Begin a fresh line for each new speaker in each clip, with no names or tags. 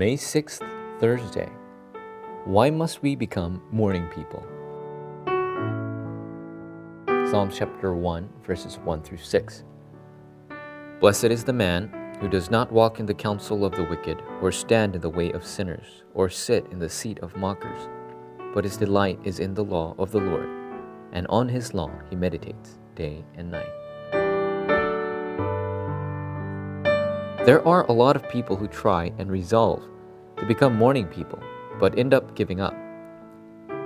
May 6th, Thursday. Why must we become morning people? Psalms chapter 1, verses 1 through 6. Blessed is the man who does not walk in the counsel of the wicked, or stand in the way of sinners, or sit in the seat of mockers. But his delight is in the law of the Lord, and on his law he meditates day and night. There are a lot of people who try and resolve to become morning people, but end up giving up.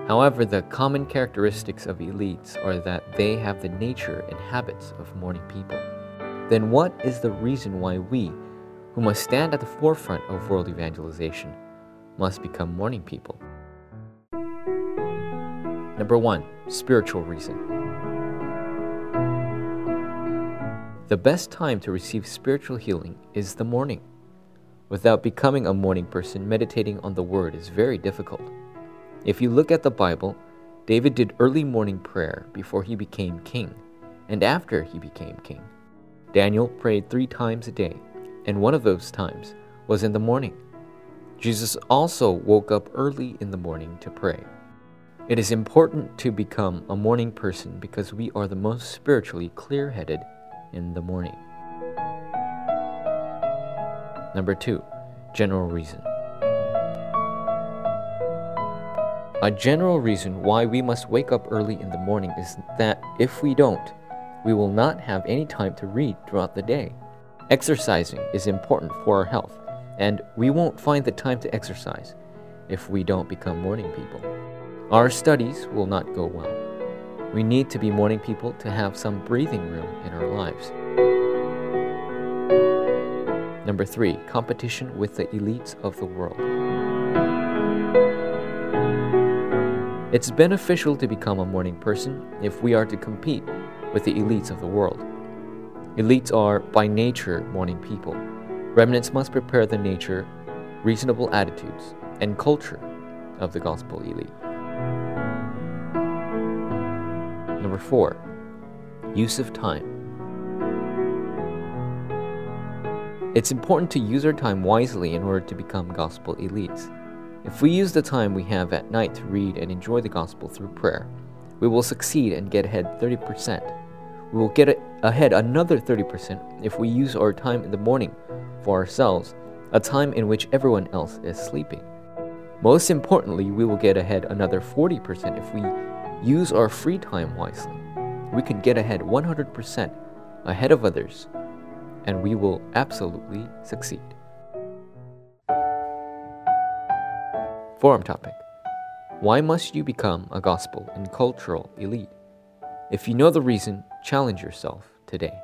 However, the common characteristics of elites are that they have the nature and habits of morning people. Then, what is the reason why we, who must stand at the forefront of world evangelization, must become morning people? Number one, spiritual reason. The best time to receive spiritual healing is the morning. Without becoming a morning person, meditating on the Word is very difficult. If you look at the Bible, David did early morning prayer before he became king and after he became king. Daniel prayed three times a day, and one of those times was in the morning. Jesus also woke up early in the morning to pray. It is important to become a morning person because we are the most spiritually clear headed in the morning. Number two, general reason. A general reason why we must wake up early in the morning is that if we don't, we will not have any time to read throughout the day. Exercising is important for our health, and we won't find the time to exercise if we don't become morning people. Our studies will not go well. We need to be morning people to have some breathing room in our lives. Number three, competition with the elites of the world. It's beneficial to become a morning person if we are to compete with the elites of the world. Elites are, by nature, morning people. Remnants must prepare the nature, reasonable attitudes, and culture of the gospel elite. Number four, use of time. It's important to use our time wisely in order to become gospel elites. If we use the time we have at night to read and enjoy the gospel through prayer, we will succeed and get ahead 30%. We will get ahead another 30% if we use our time in the morning for ourselves, a time in which everyone else is sleeping. Most importantly, we will get ahead another 40% if we use our free time wisely, we can get ahead 100% ahead of others, and we will absolutely succeed. Forum topic Why must you become a gospel and cultural elite? If you know the reason, challenge yourself today.